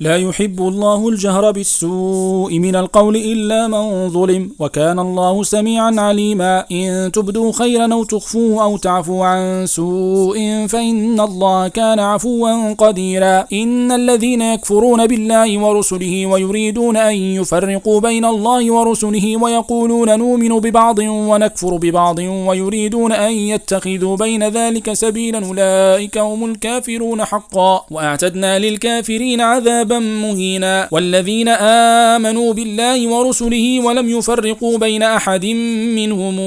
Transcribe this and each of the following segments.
لا يحب الله الجهر بالسوء من القول إلا من ظلم وكان الله سميعا عليما. إن تبدوا خيرا أو تخفوه أو تعفوا عن سوء فإن الله كان عفوا قديرا. إن الذين يكفرون بالله ورسله ويريدون أن يفرقوا بين الله ورسله ويقولون نؤمن ببعض ونكفر ببعض ويريدون أن يتخذوا بين ذلك سبيلا أولئك هم الكافرون حقا. وأعتدنا للكافرين عذابا عذابا مهينا. والذين آمنوا بالله ورسله ولم يفرقوا بين أحد منهم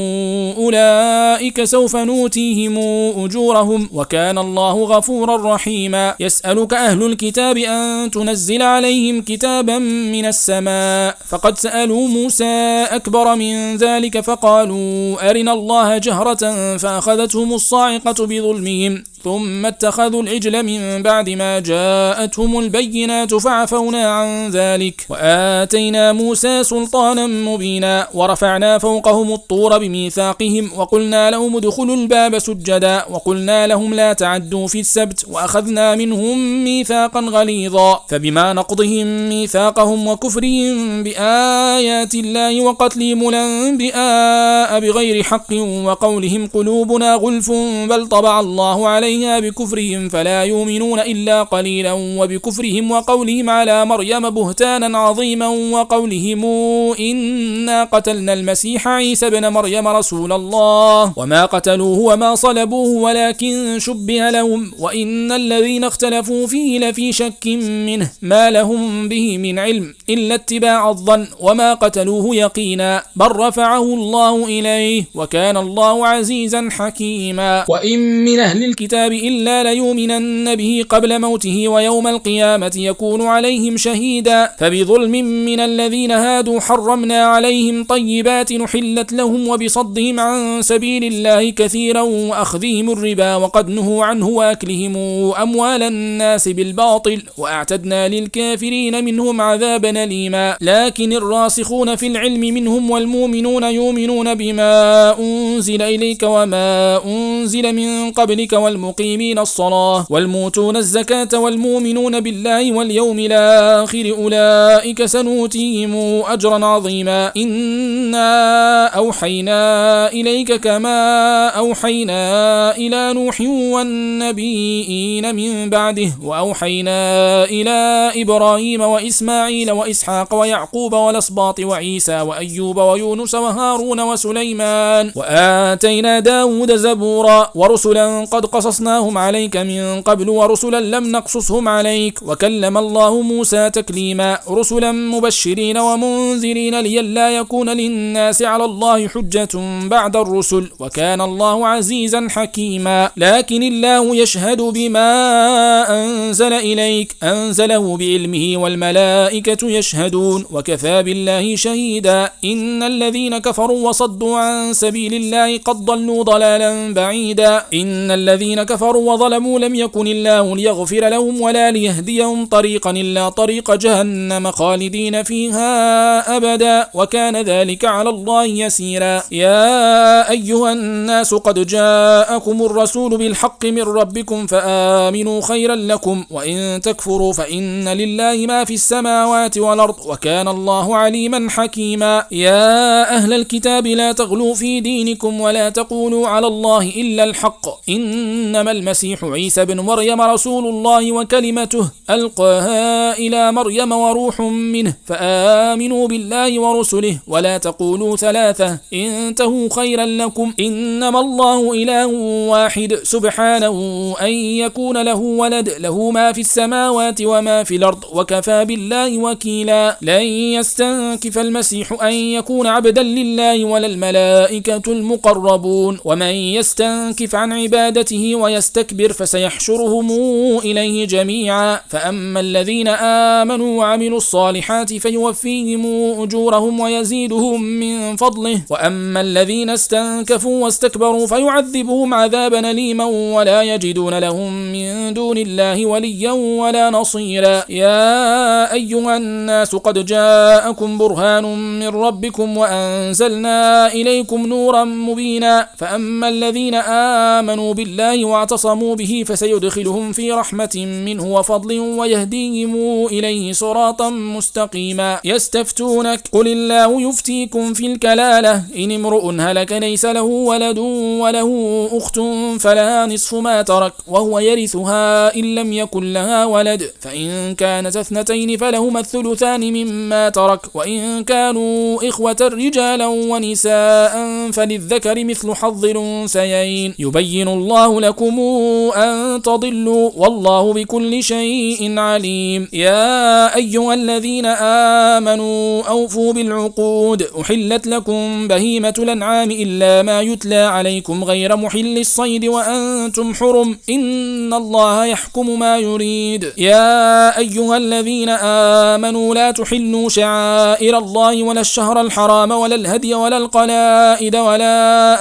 أولئك سوف نوتيهم أجورهم. وكان الله غفورا رحيما. يسألك أهل الكتاب أن تنزل عليهم كتابا من السماء. فقد سألوا موسى أكبر من ذلك فقالوا أرنا الله جهرة فأخذتهم الصاعقة بظلمهم. ثم اتخذوا العجل من بعد ما جاءتهم البينات فعفونا عن ذلك وآتينا موسى سلطانا مبينا ورفعنا فوقهم الطور بميثاقهم وقلنا لهم ادخلوا الباب سجدا وقلنا لهم لا تعدوا في السبت وأخذنا منهم ميثاقا غليظا فبما نقضهم ميثاقهم وكفرهم بآيات الله وقتلهم الأنبياء بغير حق وقولهم قلوبنا غلف بل طبع الله عليه عليها بكفرهم فلا يؤمنون إلا قليلا وبكفرهم وقولهم على مريم بهتانا عظيما وقولهم إنا قتلنا المسيح عيسى بن مريم رسول الله وما قتلوه وما صلبوه ولكن شبه لهم وإن الذين اختلفوا فيه لفي شك منه ما لهم به من علم إلا اتباع الظن وما قتلوه يقينا بل رفعه الله إليه وكان الله عزيزا حكيما. وإن من أهل الكتاب الكتاب إلا ليؤمنن به قبل موته ويوم القيامة يكون عليهم شهيدا. فبظلم من الذين هادوا حرمنا عليهم طيبات نحلت لهم وبصدهم عن سبيل الله كثيرا وأخذهم الربا وقد نهوا عنه وأكلهم أموال الناس بالباطل وأعتدنا للكافرين منهم عذابا أليما. لكن الراسخون في العلم منهم والمؤمنون يؤمنون بما أنزل إليك وما أنزل من قبلك والمؤمنون والمقيمين الصلاة والموتون الزكاة والمؤمنون بالله واليوم الآخر أولئك سنوتيهم أجرا عظيما. إنا أوحينا إليك كما أوحينا إلى نوح والنبيين من بعده وأوحينا إلى إبراهيم وإسماعيل وإسحاق ويعقوب والأسباط وعيسى وأيوب ويونس وهارون وسليمان وآتينا داود زبورا ورسلا قد قصص قصصناهم عليك من قبل ورسلا لم نقصصهم عليك. وكلم الله موسى تكليما. رسلا مبشرين ومنذرين لئلا يكون للناس على الله حجة بعد الرسل. وكان الله عزيزا حكيما. لكن الله يشهد بما أنزل إليك. أنزله بعلمه والملائكة يشهدون. وكفى بالله شهيدا. إن الذين كفروا وصدوا عن سبيل الله قد ضلوا ضلالا بعيدا. إن الذين كفروا وظلموا لم يكن الله ليغفر لهم ولا ليهديهم طريقا إلا طريق جهنم خالدين فيها أبدا وكان ذلك على الله يسيرا. يا أيها الناس قد جاءكم الرسول بالحق من ربكم فآمنوا خيرا لكم وإن تكفروا فإن لله ما في السماوات والأرض وكان الله عليما حكيما. يا أهل الكتاب لا تغلوا في دينكم ولا تقولوا على الله إلا الحق. إن إنما المسيح عيسى بن مريم رسول الله وكلمته ألقاها إلى مريم وروح منه فآمنوا بالله ورسله ولا تقولوا ثلاثة انتهوا خيرا لكم إنما الله إله واحد سبحانه أن يكون له ولد له ما في السماوات وما في الأرض وكفى بالله وكيلا لن يستنكف المسيح أن يكون عبدا لله ولا الملائكة المقربون ومن يستنكف عن عبادته ويستكبر فسيحشرهم إليه جميعا. فأما الذين آمنوا وعملوا الصالحات فيوفيهم أجورهم ويزيدهم من فضله. وأما الذين استنكفوا واستكبروا فيعذبهم عذابا أليما ولا يجدون لهم من دون الله وليا ولا نصيرا. يا أيها الناس قد جاءكم برهان من ربكم وأنزلنا إليكم نورا مبينا. فأما الذين آمنوا بالله واعتصموا به فسيدخلهم في رحمة منه وفضل ويهديهم إليه صراطا مستقيما. يستفتونك قل الله يفتيكم في الكلالة. إن امرؤ هلك ليس له ولد وله أخت فلها نصف ما ترك وهو يرثها إن لم يكن لها ولد. فإن كانت اثنتين فلهما الثلثان مما ترك. وإن كانوا إخوة رجالا ونساء فللذكر مثل حظ الأنثيين. يبين الله لكم أن تضلوا والله بكل شيء عليم. يا أيها الذين آمنوا أوفوا بالعقود. أحلت لكم بهيمة الأنعام إلا ما يتلى عليكم غير محل الصيد وأنتم حرم. إن الله يحكم ما يريد. يا أيها الذين آمنوا لا تحلوا شعائر الله ولا الشهر الحرام ولا الهدي ولا القلائد ولا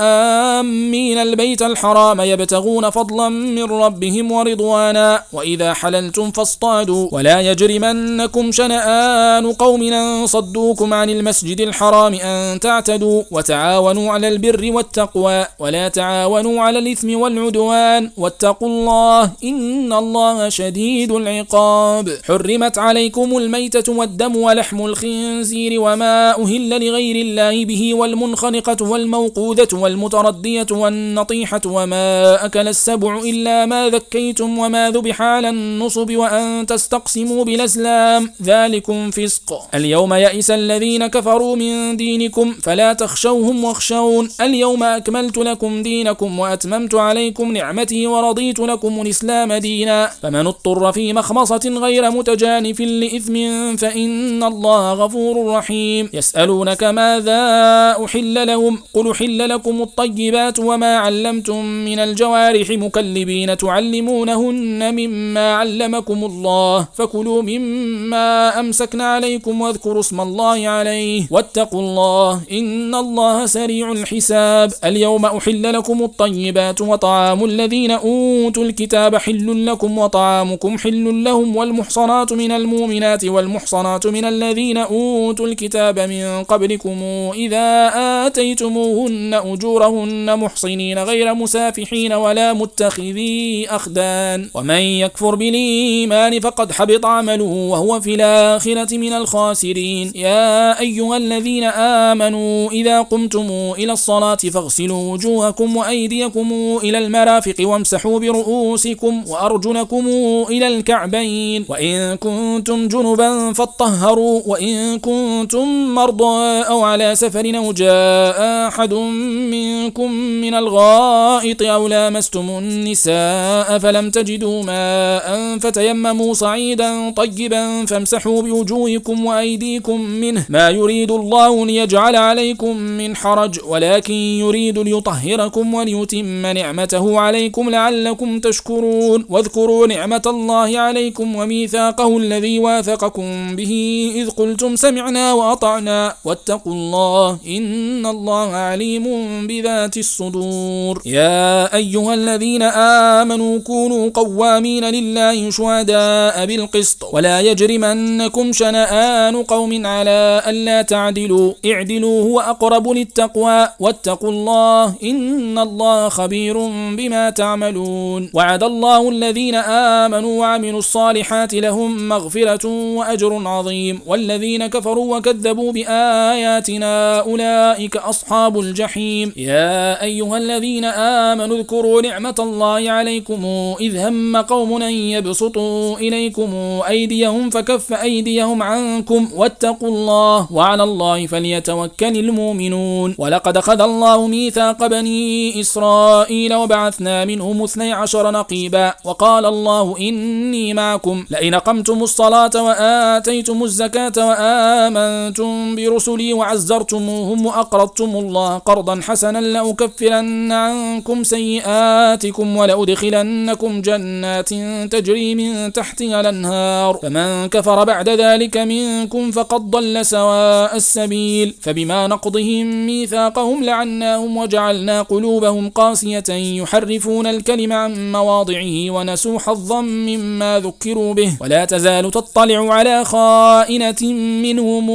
آمين البيت الحرام. يبتغون فضلا من ربهم ورضوانا. وإذا حللتم فاصطادوا. ولا يجرمنكم شنآن قوم أن صدوكم عن المسجد الحرام أن تعتدوا. وتعاونوا على البر والتقوى. ولا تعاونوا على الإثم والعدوان. واتقوا الله إن الله شديد العقاب. حرمت عليكم الميتة والدم ولحم الخنزير وما أهل لغير الله به والمنخنقة والموقوذة والمتردية والنطيحة وما أكل السبع إلا ما ذكيتم وما ذبح على النصب وأن تستقسموا بالأزلام. ذلكم فسق. اليوم يئس الذين كفروا من دينكم فلا تخشوهم واخشون. اليوم أكملت لكم دينكم وأتممت عليكم نعمتي ورضيت لكم الإسلام دينا. فمن اضطر في مخمصة غير متجانف لإثم فإن الله غفور رحيم. يسألونك ماذا أحل لهم؟ قل أحل لكم الطيبات وما علمتم من الجوارح. مكلبين تعلمونهن مما علمكم الله فكلوا مما أمسكن عليكم واذكروا اسم الله عليه واتقوا الله إن الله سريع الحساب اليوم أحل لكم الطيبات وطعام الذين أوتوا الكتاب حل لكم وطعامكم حل لهم والمحصنات من المؤمنات والمحصنات من الذين أوتوا الكتاب من قبلكم إذا آتيتموهن أجورهن محصنين غير مسافحين ولا متخذي أخدان. ومن يكفر بالإيمان فقد حبط عمله وهو في الآخرة من الخاسرين. يا أيها الذين آمنوا إذا قمتم إلى الصلاة فاغسلوا وجوهكم وأيديكم إلى المرافق وامسحوا برؤوسكم وأرجلكم إلى الكعبين. وإن كنتم جنبا فاطهروا. وإن كنتم مرضى أو على سفر أو جاء أحد منكم من الغائط أو لامستم النساء فلم تجدوا ماء فتيمموا صعيدا طيبا فامسحوا بوجوهكم وأيديكم منه. ما يريد الله ليجعل عليكم من حرج ولكن يريد ليطهركم وليتم نعمته عليكم لعلكم تشكرون. واذكروا نعمة الله عليكم وميثاقه الذي واثقكم به. إذ قلتم سمعنا وأطعنا. واتقوا الله إن الله عليم بذات الصدور. يا أيها الذين آمنوا كونوا قوامين لله شهداء بالقسط ولا يجرمنكم شنآن قوم على ألا تعدلوا. اعدلوا هو أقرب للتقوى واتقوا الله إن الله خبير بما تعملون. وعد الله الذين آمنوا وعملوا الصالحات لهم مغفرة وأجر عظيم. والذين كفروا وكذبوا بآياتنا أولئك أصحاب الجحيم. يا أيها الذين آمنوا اذكروا نعمة الله عليكم إذ هم قوم أن يبسطوا إليكم أيديهم فكف أيديهم عنكم واتقوا الله وعلى الله فليتوكل المؤمنون. ولقد أخذ الله ميثاق بني إسرائيل وبعثنا منهم اثني عشر نقيبا وقال الله إني معكم. لئن قمتم الصلاة وآتيتم الزكاة وآمنتم برسلي وعزرتموهم وأقرضتم الله قرضا حسنا لأكفرن عنكم سيئاتكم ولأدخلنكم جنات تجري من تحتها الأنهار. فمن كفر بعد ذلك منكم فقد ضل سواء السبيل. فبما نقضهم ميثاقهم لعناهم وجعلنا قلوبهم قاسية يحرفون الكلم عن مواضعه ونسوا حظا مما ذكروا به. ولا تزال تطلع على خائنة منهم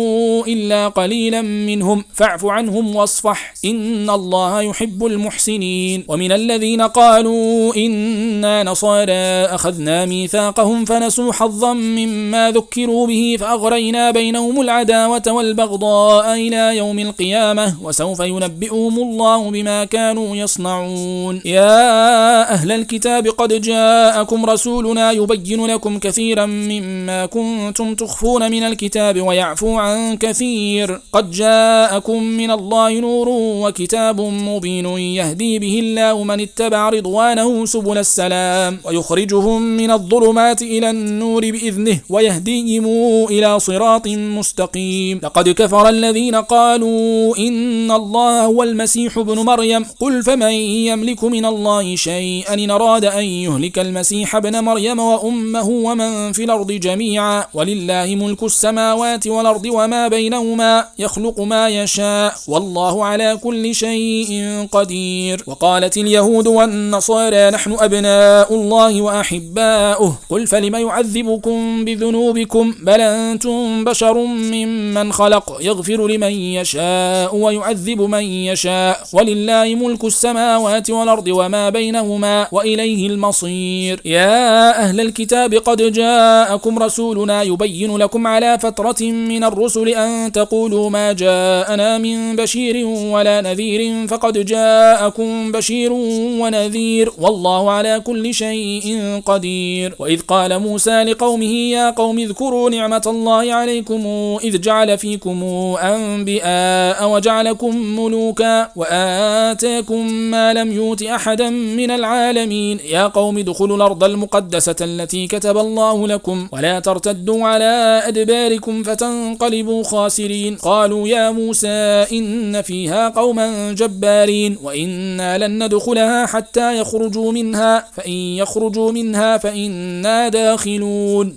إلا قليلا منهم. فاعف عنهم واصفح. إن الله يحب المحسنين. ومن الذين قالوا قالوا إنا نصارى أخذنا ميثاقهم فنسوا حظا مما ذكروا به فأغرينا بينهم العداوة والبغضاء إلى يوم القيامة وسوف ينبئهم الله بما كانوا يصنعون. يا أهل الكتاب قد جاءكم رسولنا يبين لكم كثيرا مما كنتم تخفون من الكتاب ويعفو عن كثير. قد جاءكم من الله نور وكتاب مبين يهدي به الله من اتبع رضوانه سبل السلام ويخرجهم من الظلمات إلى النور بإذنه ويهديهم إلى صراط مستقيم. لقد كفر الذين قالوا إن الله هو المسيح ابن مريم. قل فمن يملك من الله شيئا؟ إن أراد أن يهلك المسيح ابن مريم وأمه ومن في الأرض جميعا. ولله ملك السماوات والأرض وما بينهما يخلق ما يشاء والله على كل شيء قدير. وقالت اليهود والنصارى نحن أبناء الله وأحباؤه. قل فلم يعذبكم بذنوبكم؟ بل أنتم بشر ممن خلق. يغفر لمن يشاء ويعذب من يشاء. ولله ملك السماوات والأرض وما بينهما وإليه المصير. يا أهل الكتاب قد جاءكم رسولنا يبين لكم على فترة من الرسل أن تقولوا ما جاءنا من بشير ولا نذير. فقد جاءكم بشير ونذير. والله على كل شيء قدير. وإذ قال موسى لقومه يا قوم اذكروا نعمة الله عليكم إذ جعل فيكم أنبئاء وجعلكم ملوكا وآتاكم ما لم يوت أحدا من العالمين. يا قوم ادخلوا الأرض المقدسة التي كتب الله لكم ولا ترتدوا على أدباركم فتنقلبوا خاسرين. قالوا يا موسى إن فيها قوما جبارين وإنا لن ندخلها يخرجوا منها فإن يخرجوا منها فإنا داخلون.